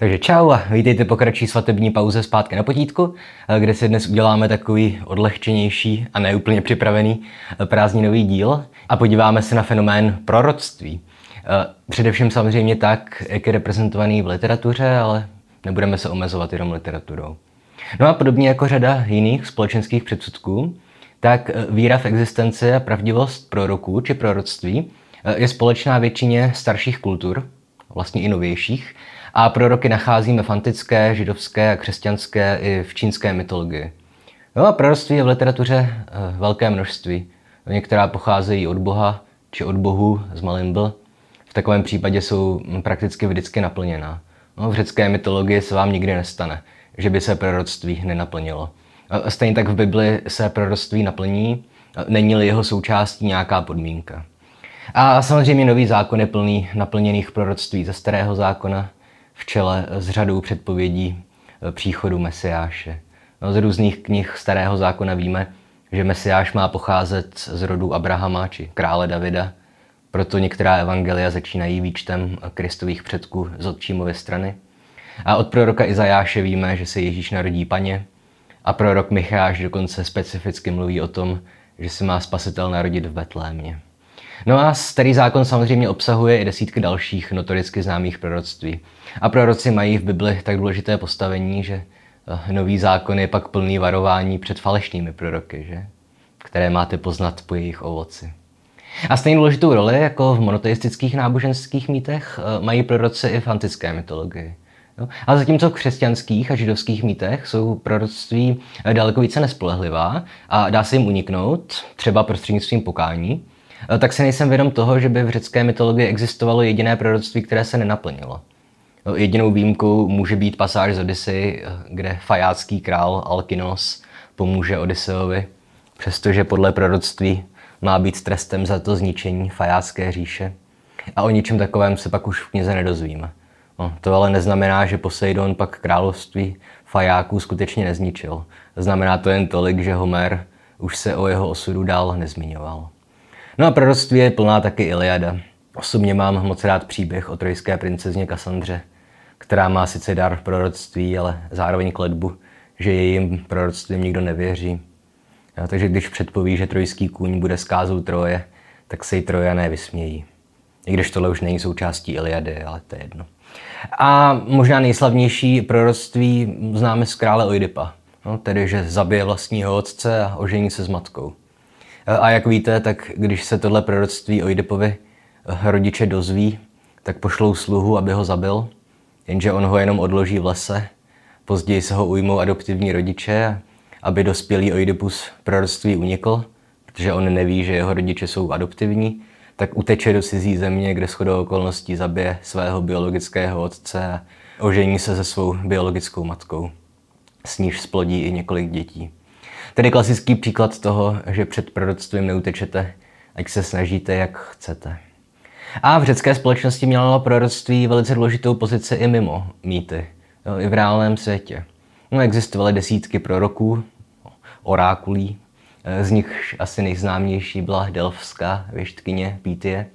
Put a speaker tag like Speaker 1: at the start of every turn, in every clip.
Speaker 1: Takže čau a vítejte po kratší svatební pauze zpátky na potítku, kde si dnes uděláme takový odlehčenější a neúplně připravený prázdninový díl a podíváme se na fenomén proroctví. Především samozřejmě tak, jak je reprezentovaný v literatuře, ale nebudeme se omezovat jenom literaturou. No a podobně jako řada jiných společenských předsudků, tak víra v existenci a pravdivost proroků či proroctví je společná většině starších kultur, vlastně i novějších, a proroky nacházíme v antické, židovské a křesťanské i v čínské mytologii. No a proroctví je v literatuře eh, velké množství. Některá pocházejí od Boha či od Bohu z Malimbl. V takovém případě jsou prakticky vždycky naplněná. No, v řecké mytologii se vám nikdy nestane, že by se proroctví nenaplnilo. Stejně tak v Bibli se proroctví naplní, není-li jeho součástí nějaká podmínka. A samozřejmě nový zákon je plný naplněných proroctví ze starého zákona, v čele s řadou předpovědí e, příchodu Mesiáše. No, z různých knih Starého zákona víme, že Mesiáš má pocházet z rodu Abrahama či krále Davida, proto některá evangelia začínají výčtem Kristových předků z otčímovy strany. A od proroka Izajáše víme, že se Ježíš narodí paně a prorok Micháš dokonce specificky mluví o tom, že se má spasitel narodit v Betlémě. No a starý zákon samozřejmě obsahuje i desítky dalších notoricky známých proroctví. A proroci mají v Bibli tak důležité postavení, že eh, nový zákon je pak plný varování před falešnými proroky, že? které máte poznat po jejich ovoci. A stejně důležitou roli jako v monoteistických náboženských mýtech eh, mají proroci i v antické mytologii. Jo? Ale zatímco v křesťanských a židovských mýtech jsou proroctví eh, daleko více nespolehlivá a dá se jim uniknout, třeba prostřednictvím pokání, tak si nejsem vědom toho, že by v řecké mytologii existovalo jediné proroctví, které se nenaplnilo. No, jedinou výjimkou může být pasáž z Odyssey, kde fajácký král Alkinos pomůže Odysseovi, přestože podle proroctví má být trestem za to zničení fajácké říše. A o ničem takovém se pak už v knize nedozvíme. No, to ale neznamená, že Poseidon pak království fajáků skutečně nezničil. Znamená to jen tolik, že Homer už se o jeho osudu dál nezmiňoval. No a proroctví je plná taky Iliada. Osobně mám moc rád příběh o trojské princezně Kassandře, která má sice dar proroctví, ale zároveň kledbu, že jejím proroctvím nikdo nevěří. No, takže když předpoví, že trojský kůň bude skázou Troje, tak se jí Trojané vysmějí. I když tohle už není součástí Iliady, ale to je jedno. A možná nejslavnější proroctví známe z krále Oidipa, no, tedy že zabije vlastního otce a ožení se s matkou. A jak víte, tak když se tohle proroctví Oidipovi rodiče dozví, tak pošlou sluhu, aby ho zabil, jenže on ho jenom odloží v lese. Později se ho ujmou adoptivní rodiče, aby dospělý Oidipus proroctví unikl, protože on neví, že jeho rodiče jsou adoptivní, tak uteče do cizí země, kde shodou okolností zabije svého biologického otce a ožení se se svou biologickou matkou. S níž splodí i několik dětí. Tedy klasický příklad toho, že před proroctvím neutečete, ať se snažíte, jak chcete. A v řecké společnosti mělo proroctví velice důležitou pozici i mimo mýty, jo, i v reálném světě. No, existovaly desítky proroků, orákulí, z nich asi nejznámější byla delfská věštkyně Pítie.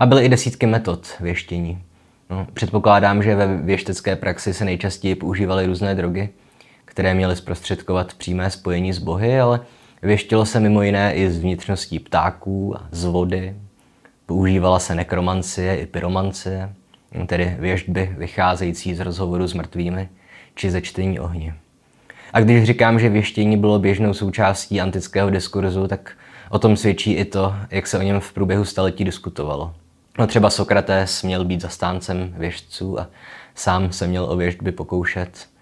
Speaker 1: A byly i desítky metod věštění. No, předpokládám, že ve věštecké praxi se nejčastěji používaly různé drogy, které měly zprostředkovat přímé spojení s bohy, ale věštilo se mimo jiné i z vnitřností ptáků a z vody. Používala se nekromancie i pyromancie, tedy věštby vycházející z rozhovoru s mrtvými či ze čtení ohně. A když říkám, že věštění bylo běžnou součástí antického diskurzu, tak o tom svědčí i to, jak se o něm v průběhu staletí diskutovalo. No třeba Sokrates měl být zastáncem věštců a sám se měl o věštby pokoušet.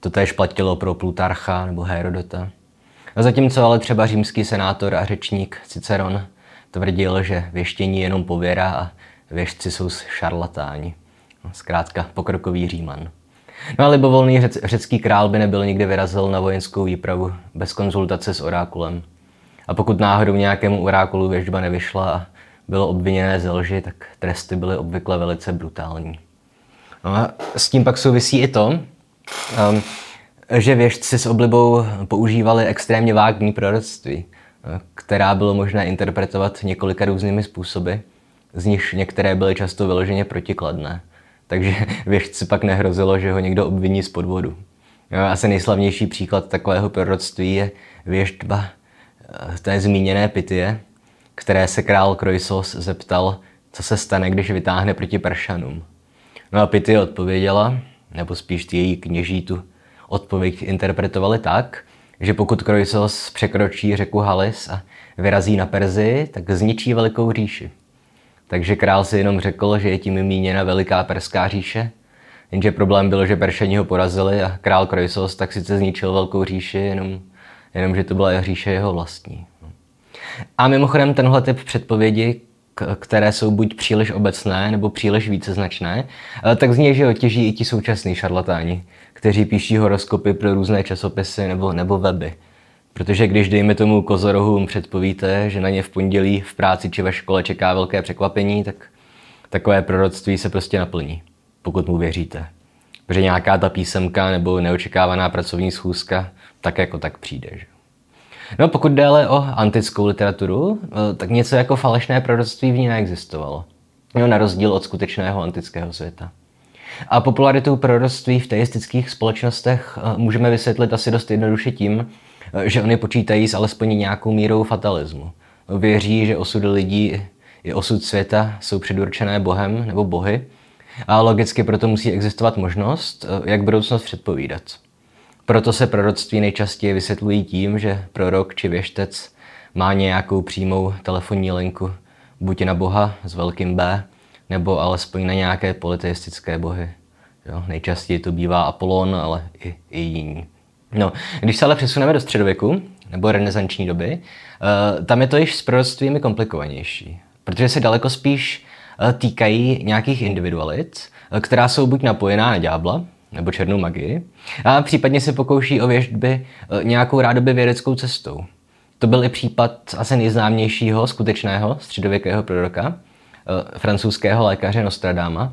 Speaker 1: To též platilo pro Plutarcha nebo Herodota. A zatímco ale třeba římský senátor a řečník Ciceron tvrdil, že věštění je jenom pověra a věštci jsou šarlatáni. No, zkrátka pokrokový říman. No a libovolný řec, řecký král by nebyl nikdy vyrazil na vojenskou výpravu bez konzultace s orákulem. A pokud náhodou nějakému orákulu věžba nevyšla a bylo obviněné ze lži, tak tresty byly obvykle velice brutální. No a s tím pak souvisí i to, um, že věžci s oblibou používali extrémně vágní proroctví, která bylo možné interpretovat několika různými způsoby, z nichž některé byly často vyloženě protikladné. takže věžci pak nehrozilo, že ho někdo obviní z podvodu. Jo, asi nejslavnější příklad takového proroctví je věždba eh, té zmíněné Pytie, které se král Krojsos zeptal, co se stane, když vytáhne proti Peršanům. No a Pytie odpověděla, nebo spíš ty její kněží tu odpověď interpretovali tak, že pokud Krojsos překročí řeku Halis a vyrazí na Perzi, tak zničí velikou říši. Takže král si jenom řekl, že je tím míněna veliká perská říše, jenže problém byl, že Peršani ho porazili a král Krojsos tak sice zničil velkou říši, jenom, jenom že to byla říše jeho vlastní. A mimochodem tenhle typ předpovědi, které jsou buď příliš obecné nebo příliš víceznačné, eh, tak z něj, že otěží i ti současní šarlatáni, kteří píší horoskopy pro různé časopisy nebo, nebo weby. Protože když, dejme tomu kozorohům, předpovíte, že na ně v pondělí v práci či ve škole čeká velké překvapení, tak takové proroctví se prostě naplní, pokud mu věříte. Protože nějaká ta písemka nebo neočekávaná pracovní schůzka tak jako tak přijde. Že? No pokud jde ale o antickou literaturu, eh, tak něco jako falešné proroctví v ní neexistovalo. No, na rozdíl od skutečného antického světa. A popularitu proroctví v teistických společnostech eh, můžeme vysvětlit asi dost jednoduše tím, eh, že oni počítají s alespoň nějakou mírou fatalismu. Věří, že osudy lidí i osud světa jsou předurčené Bohem nebo bohy a logicky proto musí existovat možnost, jak budoucnost předpovídat. Proto se proroctví nejčastěji vysvětlují tím, že prorok či věštec má nějakou přímou telefonní linku buď na Boha s velkým B, nebo alespoň na nějaké politeistické bohy. Jo, nejčastěji to bývá Apollon, ale i, i jiní. No, když se ale přesuneme do středověku, nebo renesanční doby, uh, tam je to již s proroctvími komplikovanější, protože se daleko spíš uh, týkají nějakých individualit, uh, která jsou buď napojená na ďábla, nebo černou magii, a případně se pokouší o věžby e, nějakou rádoby vědeckou cestou. To byl i případ asi nejznámějšího skutečného středověkého proroka, e, francouzského lékaře Nostradama.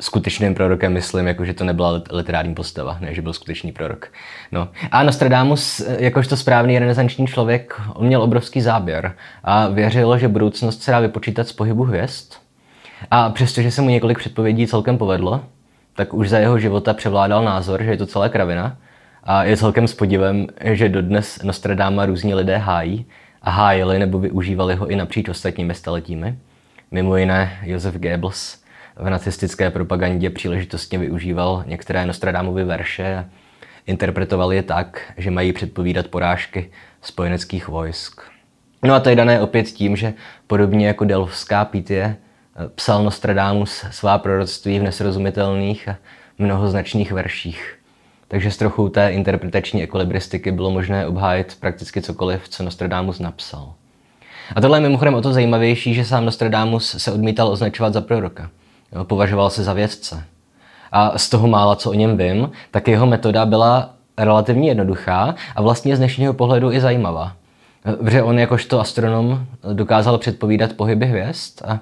Speaker 1: Skutečným prorokem myslím, jako že to nebyla literární postava, ne, že byl skutečný prorok. No. A Nostradamus, e, jakožto správný renesanční člověk, on měl obrovský záběr a věřil, že budoucnost se dá vypočítat z pohybu hvězd. A přestože se mu několik předpovědí celkem povedlo, tak už za jeho života převládal názor, že je to celé kravina a je celkem s podivem, že dodnes Nostradáma různí lidé hájí a hájili nebo využívali ho i napříč ostatními staletími. Mimo jiné Josef Goebbels v nacistické propagandě příležitostně využíval některé Nostradámovy verše a interpretoval je tak, že mají předpovídat porážky spojeneckých vojsk. No a to je dané opět tím, že podobně jako Delfská Pítie psal Nostradamus svá proroctví v nesrozumitelných a mnohoznačných verších. Takže s trochou té interpretační ekolibristiky bylo možné obhájit prakticky cokoliv, co Nostradamus napsal. A tohle je mimochodem o to zajímavější, že sám Nostradamus se odmítal označovat za proroka. Považoval se za vědce. A z toho mála, co o něm vím, tak jeho metoda byla relativně jednoduchá a vlastně z dnešního pohledu i zajímavá. Protože on jakožto astronom dokázal předpovídat pohyby hvězd a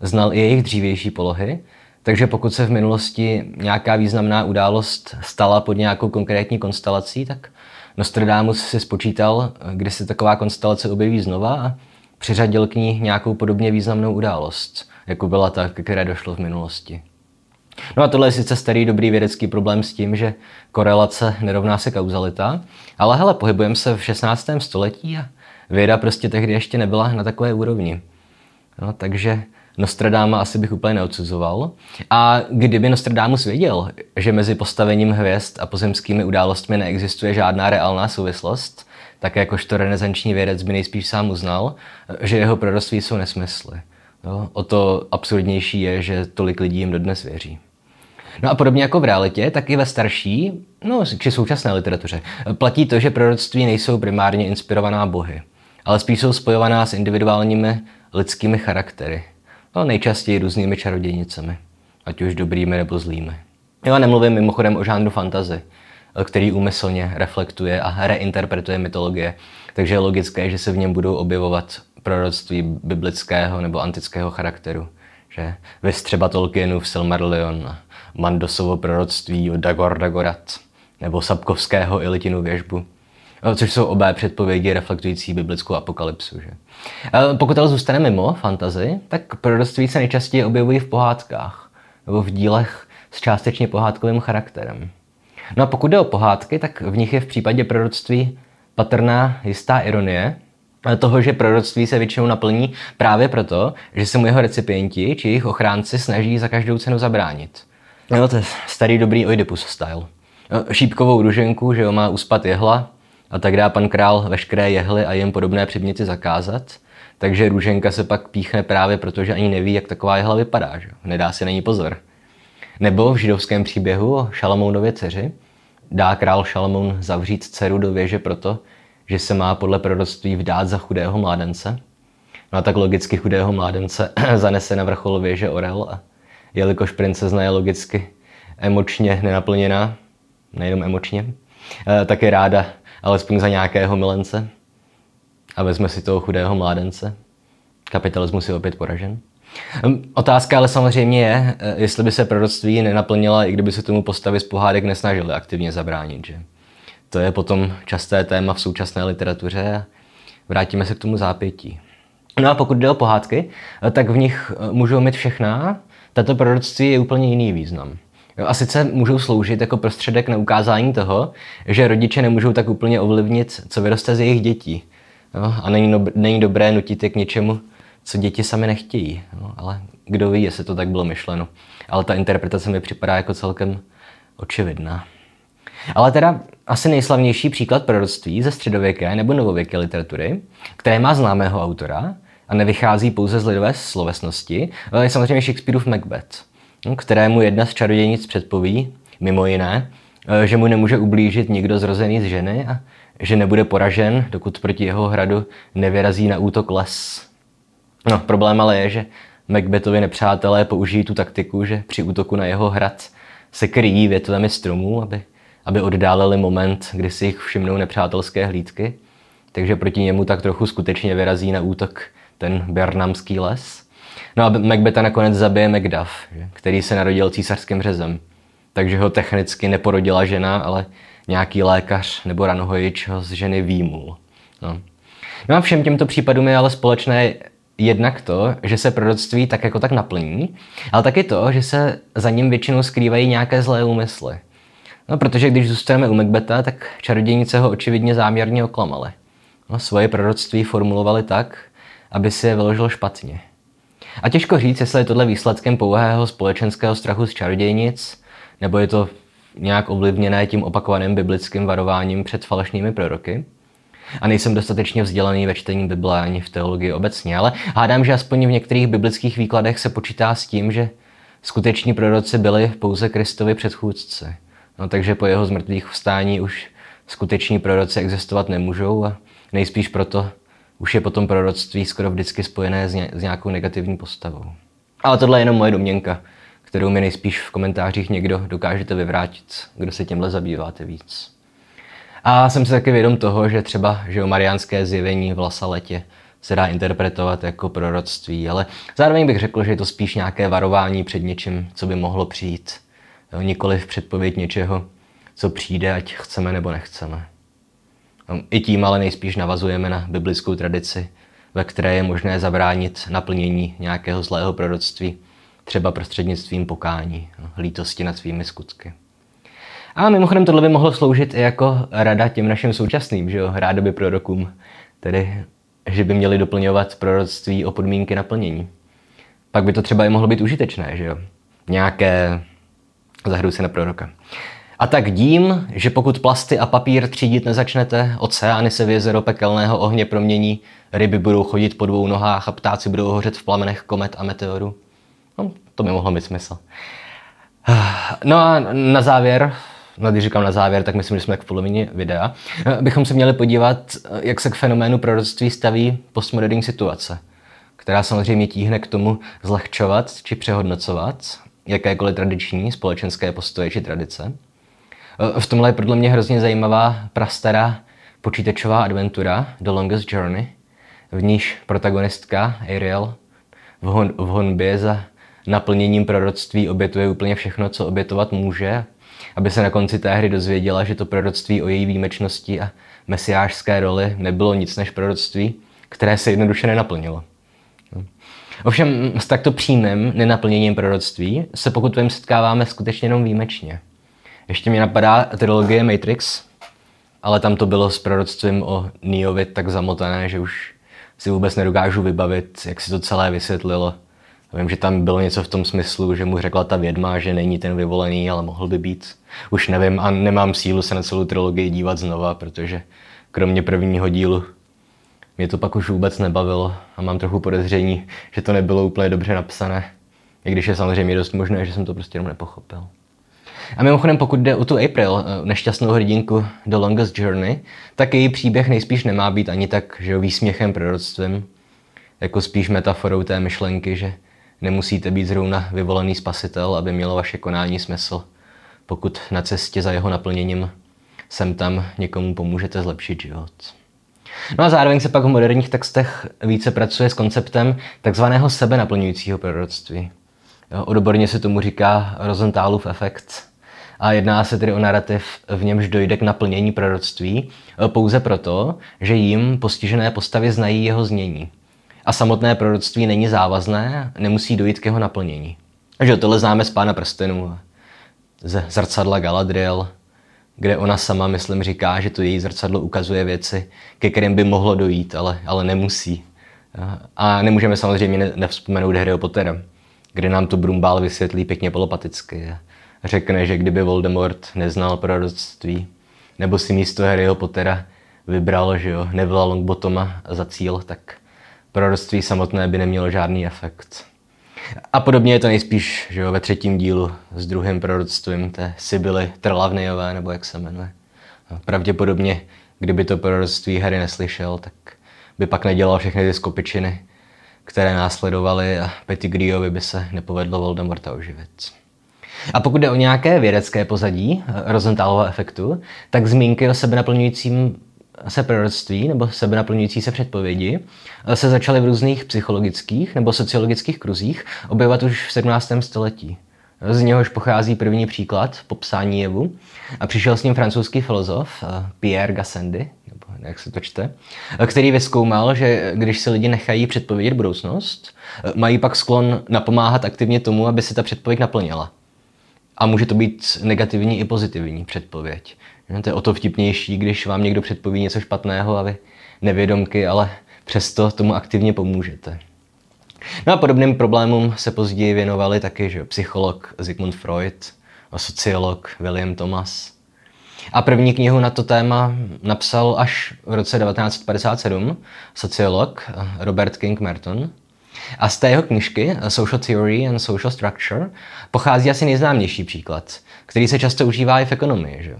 Speaker 1: znal i jejich dřívější polohy, takže pokud se v minulosti nějaká významná událost stala pod nějakou konkrétní konstelací, tak Nostradamus si spočítal, kdy se taková konstelace objeví znova a přiřadil k ní nějakou podobně významnou událost, jako byla ta, které došlo v minulosti. No a tohle je sice starý dobrý vědecký problém s tím, že korelace nerovná se kauzalita, ale hele, pohybujeme se v 16. století a věda prostě tehdy ještě nebyla na takové úrovni. No, takže Nostradáma asi bych úplně neodsuzoval. A kdyby Nostradamus věděl, že mezi postavením hvězd a pozemskými událostmi neexistuje žádná reálná souvislost, tak jakožto renesanční vědec by nejspíš sám uznal, že jeho proroctví jsou nesmysly. No, o to absurdnější je, že tolik lidí jim dodnes věří. No a podobně jako v realitě, tak i ve starší, no či současné literatuře, platí to, že proroctví nejsou primárně inspirovaná bohy, ale spíš jsou spojovaná s individuálními lidskými charaktery no, nejčastěji různými čarodějnicemi, ať už dobrými nebo zlými. A nemluvím mimochodem o žánru fantazy, který úmyslně reflektuje a reinterpretuje mytologie, takže je logické, že se v něm budou objevovat proroctví biblického nebo antického charakteru. Že vys třeba Tolkienův Silmarillion, Mandosovo proroctví o Dagor Dagorat, nebo Sapkovského Ilitinu věžbu, což jsou obé předpovědi reflektující biblickou apokalypsu. Že? Pokud ale zůstane mimo fantazy, tak proroctví se nejčastěji objevují v pohádkách. nebo v dílech s částečně pohádkovým charakterem. No a pokud jde o pohádky, tak v nich je v případě proroctví patrná jistá ironie, toho, že proroctví se většinou naplní právě proto, že se mu jeho recipienti či jejich ochránci snaží za každou cenu zabránit. No to je starý dobrý Oedipus style. No, šípkovou ruženku, že jo, má uspat jehla a tak dá pan král veškeré jehly a jim podobné předměty zakázat. Takže růženka se pak píchne právě proto, že ani neví, jak taková jehla vypadá. Že? Nedá si na ní pozor. Nebo v židovském příběhu o Šalamounově dceři dá král Šalamoun zavřít dceru do věže proto, že se má podle proroctví vdát za chudého mládence. No a tak logicky chudého mládence zanese na vrchol věže Orel a jelikož princezna je logicky emočně nenaplněná, nejenom emočně, eh, tak je ráda alespoň za nějakého milence a vezme si toho chudého mládence. Kapitalismus je opět poražen. Hm, otázka ale samozřejmě je, eh, jestli by se proroctví nenaplnila, i kdyby se tomu postavy z pohádek nesnažili aktivně zabránit. Že? To je potom časté téma v současné literatuře a vrátíme se k tomu zápětí. No a pokud jde o pohádky, eh, tak v nich můžou mít všechna tato proroctví je úplně jiný význam. A sice můžou sloužit jako prostředek na ukázání toho, že rodiče nemůžou tak úplně ovlivnit, co vyroste z jejich dětí. No, a není, no, není dobré nutit je k něčemu, co děti sami nechtějí. No, ale kdo ví, jestli to tak bylo myšleno. Ale ta interpretace mi připadá jako celkem očividná. Ale teda asi nejslavnější příklad proroctví ze středověké nebo novověké literatury, které má známého autora, a nevychází pouze z lidové slovesnosti, je samozřejmě Shakespeareův Macbeth, kterému jedna z čarodějnic předpoví, mimo jiné, že mu nemůže ublížit nikdo zrozený z ženy a že nebude poražen, dokud proti jeho hradu nevyrazí na útok les. No, problém ale je, že Macbethovi nepřátelé použijí tu taktiku, že při útoku na jeho hrad se kryjí větvemi stromů, aby, aby oddálili moment, kdy si jich všimnou nepřátelské hlídky. Takže proti němu tak trochu skutečně vyrazí na útok ten Bernamský les. No a Macbeta nakonec zabije Macduff, který se narodil císařským řezem. Takže ho technicky neporodila žena, ale nějaký lékař nebo ranohojič ho z ženy výmul. No. no a všem těmto případům je ale společné jednak to, že se proroctví tak jako tak naplní, ale taky to, že se za ním většinou skrývají nějaké zlé úmysly. No, protože když zůstaneme u Macbeta, tak čarodějnice ho očividně záměrně oklamali. No, svoje proroctví formulovali tak, aby si je vyložil špatně. A těžko říct, jestli je tohle výsledkem pouhého společenského strachu z čarodějnic, nebo je to nějak ovlivněné tím opakovaným biblickým varováním před falešnými proroky. A nejsem dostatečně vzdělaný ve čtení Bible ani v teologii obecně, ale hádám, že aspoň v některých biblických výkladech se počítá s tím, že skuteční proroci byli pouze Kristovi předchůdci. No, takže po jeho zmrtvých vstání už skuteční proroci existovat nemůžou a nejspíš proto už je potom proroctví skoro vždycky spojené s, ně, s nějakou negativní postavou. Ale tohle je jenom moje domněnka, kterou mi nejspíš v komentářích někdo dokážete vyvrátit, kdo se tímhle zabýváte víc. A jsem si taky vědom toho, že třeba že mariánské zjevení v Lasaletě se dá interpretovat jako proroctví, ale zároveň bych řekl, že je to spíš nějaké varování před něčím, co by mohlo přijít. Nikoli v předpověď něčeho, co přijde, ať chceme nebo nechceme. No, I tím ale nejspíš navazujeme na biblickou tradici, ve které je možné zabránit naplnění nějakého zlého proroctví, třeba prostřednictvím pokání, no, lítosti nad svými skutky. A mimochodem tohle by mohlo sloužit i jako rada těm našim současným, že jo, rádoby prorokům, tedy že by měli doplňovat proroctví o podmínky naplnění. Pak by to třeba i mohlo být užitečné, že jo? Nějaké zahru se na proroka. A tak dím, že pokud plasty a papír třídit nezačnete, oceány se v jezero pekelného ohně promění, ryby budou chodit po dvou nohách a ptáci budou hořet v plamenech komet a meteorů. No, to by mohlo mít smysl. No a na závěr, no když říkám na závěr, tak myslím, že jsme v polovině videa, bychom se měli podívat, jak se k fenoménu proroctví staví postmoderní situace, která samozřejmě tíhne k tomu zlehčovat či přehodnocovat jakékoliv tradiční společenské postoje či tradice. V tomhle je podle mě hrozně zajímavá prastará počítačová adventura The Longest Journey, v níž protagonistka Ariel v, hon, v honbě za naplněním proroctví obětuje úplně všechno, co obětovat může, aby se na konci té hry dozvěděla, že to proroctví o její výjimečnosti a mesiářské roli nebylo nic než proroctví, které se jednoduše nenaplnilo. Ovšem s takto přímým nenaplněním proroctví se pokud tvým setkáváme skutečně jenom výjimečně. Ještě mě napadá trilogie Matrix, ale tam to bylo s proroctvím o Neovi tak zamotané, že už si vůbec nedokážu vybavit, jak si to celé vysvětlilo. Vím, že tam bylo něco v tom smyslu, že mu řekla ta vědma, že není ten vyvolený, ale mohl by být. Už nevím a nemám sílu se na celou trilogii dívat znova, protože kromě prvního dílu mě to pak už vůbec nebavilo a mám trochu podezření, že to nebylo úplně dobře napsané. I když je samozřejmě dost možné, že jsem to prostě jenom nepochopil. A mimochodem, pokud jde o tu April, eh, nešťastnou hrdinku The Longest Journey, tak její příběh nejspíš nemá být ani tak že výsměchem proroctvím, jako spíš metaforou té myšlenky, že nemusíte být zrovna vyvolený spasitel, aby mělo vaše konání smysl, pokud na cestě za jeho naplněním sem tam někomu pomůžete zlepšit život. No a zároveň se pak v moderních textech více pracuje s konceptem takzvaného sebenaplňujícího proroctví. Odborně se tomu říká Rosenthalův efekt. A jedná se tedy o narrativ, v němž dojde k naplnění proroctví pouze proto, že jim postižené postavy znají jeho znění. A samotné proroctví není závazné, nemusí dojít k jeho naplnění. Takže tohle známe z Pána prstenů, ze zrcadla Galadriel, kde ona sama, myslím, říká, že to její zrcadlo ukazuje věci, ke kterým by mohlo dojít, ale, ale nemusí. A nemůžeme samozřejmě nevzpomenout Harryho Pottera, kde nám to Brumbál vysvětlí pěkně polopaticky. Řekne, že kdyby Voldemort neznal proroctví, nebo si místo Harryho Pottera vybral, že jo, Neville Longbotoma za cíl, tak proroctví samotné by nemělo žádný efekt. A podobně je to nejspíš že jo, ve třetím dílu s druhým proroctvím té Sibily Trlavnyové, nebo jak se jmenuje. Pravděpodobně, kdyby to proroctví Harry neslyšel, tak by pak nedělal všechny ty skopičiny, které následovaly a Pettigriovi by se nepovedlo Voldemorta oživit. A pokud jde o nějaké vědecké pozadí Rosenthalova efektu, tak zmínky o sebe naplňujícím se proroctví nebo sebenaplňující se předpovědi se začaly v různých psychologických nebo sociologických kruzích objevovat už v 17. století. Z něhož pochází první příklad popsání jevu a přišel s ním francouzský filozof eh, Pierre Gassendi, nebo jak se to čte, který vyskoumal, že když se lidi nechají předpovědět budoucnost, eh, mají pak sklon napomáhat aktivně tomu, aby se ta předpověď naplnila. A může to být negativní i pozitivní předpověď. To je o to vtipnější, když vám někdo předpoví něco špatného a vy nevědomky, ale přesto tomu aktivně pomůžete. No a podobným problémům se později věnovali taky že psycholog Sigmund Freud a sociolog William Thomas. A první knihu na to téma napsal až v roce 1957 sociolog Robert King Merton. A z té jeho knižky Social Theory and Social Structure pochází asi nejznámější příklad, který se často užívá i v ekonomii. Že?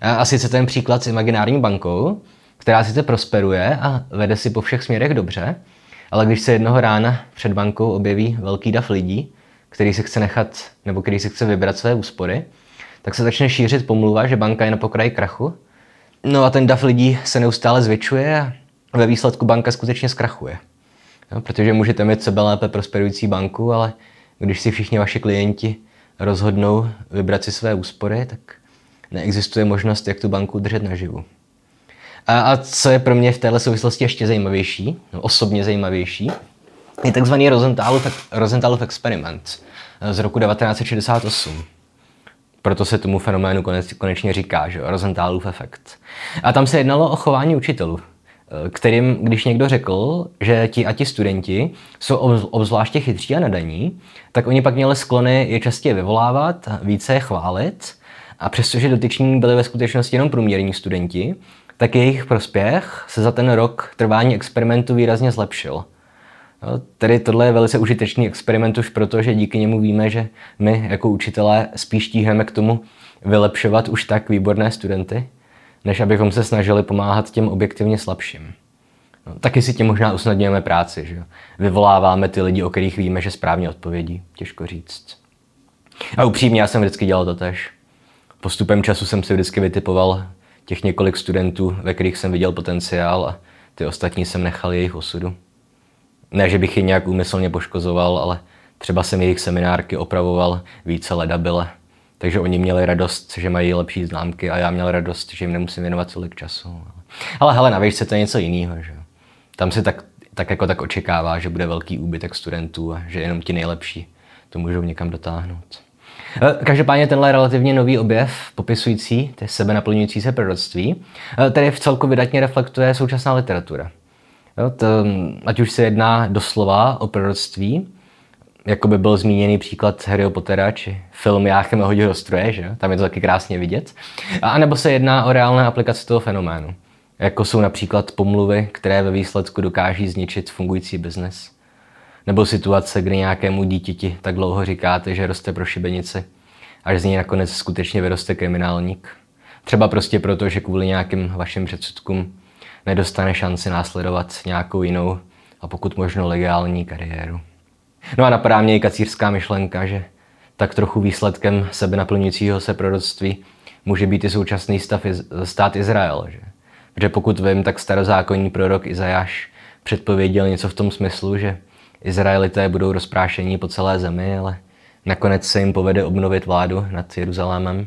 Speaker 1: A sice ten příklad s imaginární bankou, která sice prosperuje a vede si po všech směrech dobře, ale když se jednoho rána před bankou objeví velký dav lidí, který si chce nechat nebo který si chce vybrat své úspory, tak se začne šířit pomluva, že banka je na pokraji krachu. No a ten dav lidí se neustále zvětšuje a ve výsledku banka skutečně zkrachuje. No, protože můžete mít sebe lépe prosperující banku, ale když si všichni vaši klienti rozhodnou vybrat si své úspory, tak neexistuje možnost, jak tu banku držet naživu. A, a co je pro mě v této souvislosti ještě zajímavější, no, osobně zajímavější, je takzvaný Rosenthalův, Rosenthalův experiment z roku 1968. Proto se tomu fenoménu konec, konečně říká, že Rosenthalův efekt. A tam se jednalo o chování učitelů, kterým, když někdo řekl, že ti a ti studenti jsou obzvláště chytří a nadaní, tak oni pak měli sklony je častěji vyvolávat, více je chválit a přestože dotyční byli ve skutečnosti jenom průměrní studenti, tak jejich prospěch se za ten rok trvání experimentu výrazně zlepšil. No, tedy tohle je velice užitečný experiment už proto, že díky němu víme, že my jako učitelé spíš tíhneme k tomu vylepšovat už tak výborné studenty, než abychom se snažili pomáhat těm objektivně slabším. No, taky si tím možná usnadňujeme práci, že vyvoláváme ty lidi, o kterých víme, že správně odpovědí. Těžko říct. A upřímně, já jsem vždycky dělal to tež. Postupem času jsem si vždycky vytipoval těch několik studentů, ve kterých jsem viděl potenciál a ty ostatní jsem nechal jejich osudu. Ne, že bych je nějak úmyslně poškozoval, ale třeba jsem jejich seminárky opravoval více ledabile. Takže oni měli radost, že mají lepší známky a já měl radost, že jim nemusím věnovat tolik času. Ale hele, na výšce to je něco jiného. Že? Tam si tak tak jako tak očekává, že bude velký úbytek studentů a že jenom ti nejlepší to můžou někam dotáhnout. Eh, každopádně tenhle relativně nový objev, popisující ty sebe naplňující se proroctví, eh, tedy v celku vydatně reflektuje současná literatura. Jo, to, ať už se jedná doslova o proroctví, jako by byl zmíněný příklad Harryho Pottera, či film Jáchem a hodil stroje, že? tam je to taky krásně vidět. A nebo se jedná o reálné aplikaci toho fenoménu, jako jsou například pomluvy, které ve výsledku dokáží zničit fungující biznes. Nebo situace, kdy nějakému dítěti tak dlouho říkáte, že roste pro šibenici, až z něj nakonec skutečně vyroste kriminálník. Třeba prostě proto, že kvůli nějakým vašim předsudkům nedostane šanci následovat nějakou jinou a pokud možno legální kariéru. No a napadá mě i kacířská myšlenka, že tak trochu výsledkem sebe naplňujícího se proroctví může být i současný stav stát Izrael. Že? Protože pokud vím, tak starozákonní prorok Izajáš předpověděl něco v tom smyslu, že Izraelité budou rozprášení po celé zemi, ale nakonec se jim povede obnovit vládu nad Jeruzalémem.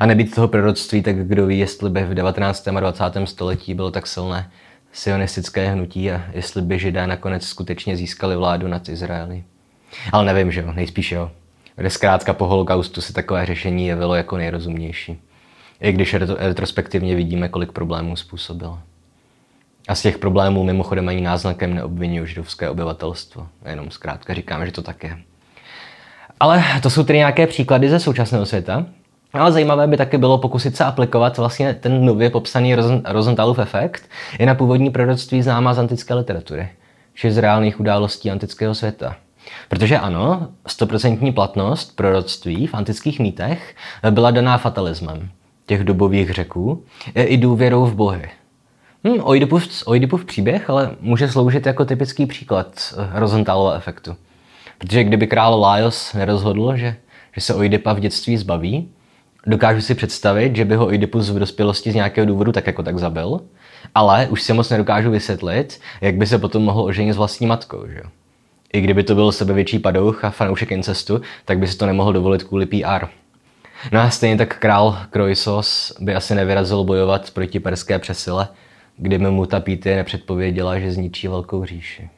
Speaker 1: A nebýt toho proroctví, tak kdo ví, jestli by v 19. a 20. století bylo tak silné sionistické hnutí a jestli by židé nakonec skutečně získali vládu nad Izraeli. Ale nevím, že jo, nejspíš jo. Kde zkrátka po holokaustu se takové řešení jevilo jako nejrozumnější. I když retrospektivně vidíme, kolik problémů způsobil. A z těch problémů mimochodem ani náznakem neobvinuju židovské obyvatelstvo. Jenom zkrátka říkám, že to tak je. Ale to jsou tedy nějaké příklady ze současného světa. Ale zajímavé by taky bylo pokusit se aplikovat vlastně ten nově popsaný Rosenthalův efekt i na původní proroctví známá z antické literatury, či z reálných událostí antického světa. Protože ano, stoprocentní platnost proroctví v antických mýtech byla daná fatalismem těch dobových řeků i důvěrou v bohy. Hmm, Oidipus, Oidipův příběh ale může sloužit jako typický příklad eh, Rosenthalova efektu. Protože kdyby král Laios nerozhodl, že, že se Oidipa v dětství zbaví, dokážu si představit, že by ho Oidipus v dospělosti z nějakého důvodu tak jako tak zabil, ale už si moc nedokážu vysvětlit, jak by se potom mohl oženit s vlastní matkou. Že? I kdyby to byl sebevětší padouch a fanoušek incestu, tak by si to nemohl dovolit kvůli PR. No a stejně tak král Kroisos by asi nevyrazil bojovat proti perské přesile, kdyby mu ta Píty nepředpověděla, že zničí velkou říši.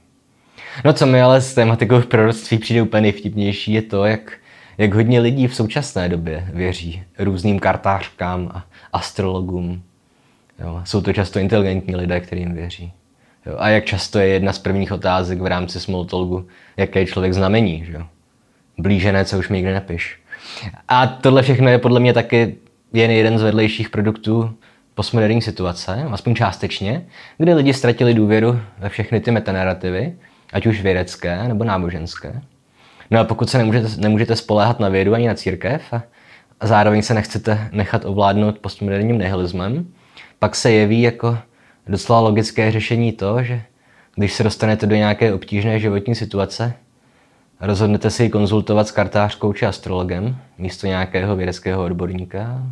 Speaker 1: No co mi ale s tématikou proroctví přijde úplně nejvtipnější je to, jak, jak hodně lidí v současné době věří různým kartářkám a astrologům. Jo, jsou to často inteligentní lidé, kterým věří. Jo, a jak často je jedna z prvních otázek v rámci small talku, jaký je člověk znamení. Že? Blížené, co už mi nikdy nepiš. A tohle všechno je podle mě taky jen jeden z vedlejších produktů postmoderní situace, aspoň částečně, kdy lidi ztratili důvěru ve všechny ty metanarrativy, ať už vědecké nebo náboženské. No a pokud se nemůžete, nemůžete spoléhat na vědu ani na církev a, zároveň se nechcete nechat ovládnout postmoderním nihilismem, pak se jeví jako docela logické řešení to, že když se dostanete do nějaké obtížné životní situace, rozhodnete si ji konzultovat s kartářkou či astrologem místo nějakého vědeckého odborníka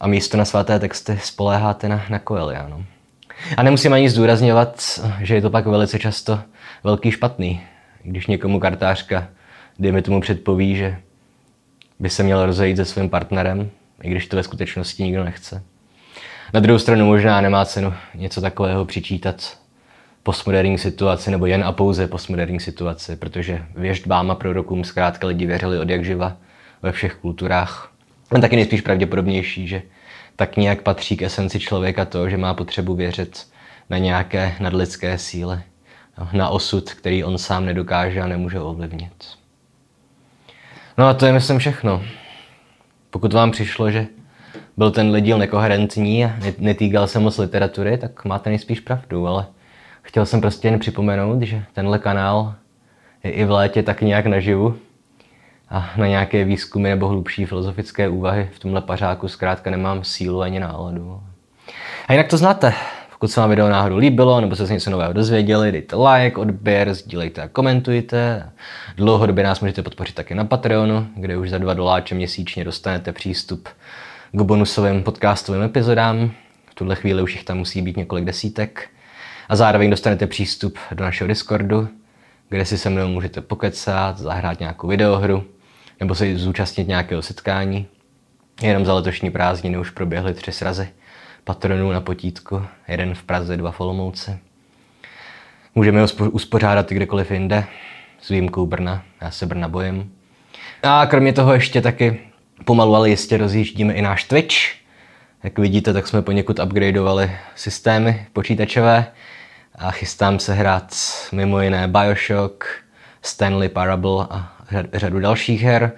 Speaker 1: a místo na svaté texty spoléháte na, na Coeliano. A nemusím ani zdůrazňovat, že je to pak velice často velký špatný, když někomu kartářka, dejme tomu, předpoví, že by se měl rozejít se svým partnerem, i když to ve skutečnosti nikdo nechce. Na druhou stranu možná nemá cenu něco takového přičítat postmoderní situaci nebo jen a pouze postmoderní situaci, protože věždbám a prorokům zkrátka lidi věřili od jak živa ve všech kulturách on taky nejspíš pravděpodobnější, že tak nějak patří k esenci člověka to, že má potřebu věřit na nějaké nadlidské síly, na osud, který on sám nedokáže a nemůže ovlivnit. No a to je myslím všechno. Pokud vám přišlo, že byl ten díl nekoherentní a netýkal se moc literatury, tak máte nejspíš pravdu, ale chtěl jsem prostě jen připomenout, že tenhle kanál je i v létě tak nějak naživu, a na nějaké výzkumy nebo hlubší filozofické úvahy v tomhle pařáku zkrátka nemám sílu ani náladu. A jinak to znáte. Pokud se vám video náhodou líbilo nebo se z něco nového dozvěděli, dejte like, odběr, sdílejte a komentujte. Dlouhodobě nás můžete podpořit taky na Patreonu, kde už za 2 doláče měsíčně dostanete přístup k bonusovým podcastovým epizodám. V tuhle chvíli už jich tam musí být několik desítek. A zároveň dostanete přístup do našeho Discordu, kde si se mnou můžete pokecat, zahrát nějakou videohru nebo se zúčastnit nějakého setkání. Jenom za letošní prázdniny už proběhly tři srazy patronů na potítku, jeden v Praze, dva v Olomouci. Můžeme ho uspořádat i kdekoliv jinde, s výjimkou Brna. Já se Brna bojím. A kromě toho ještě taky pomalu, ale jistě rozjíždíme i náš Twitch. Jak vidíte, tak jsme poněkud upgradeovali systémy počítačové a chystám se hrát mimo jiné Bioshock, Stanley Parable a řadu dalších her.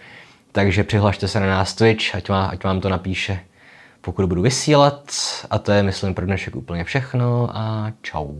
Speaker 1: Takže přihlašte se na nás Twitch, ať ať vám to napíše, pokud budu vysílat. A to je, myslím, pro dnešek úplně všechno a čau.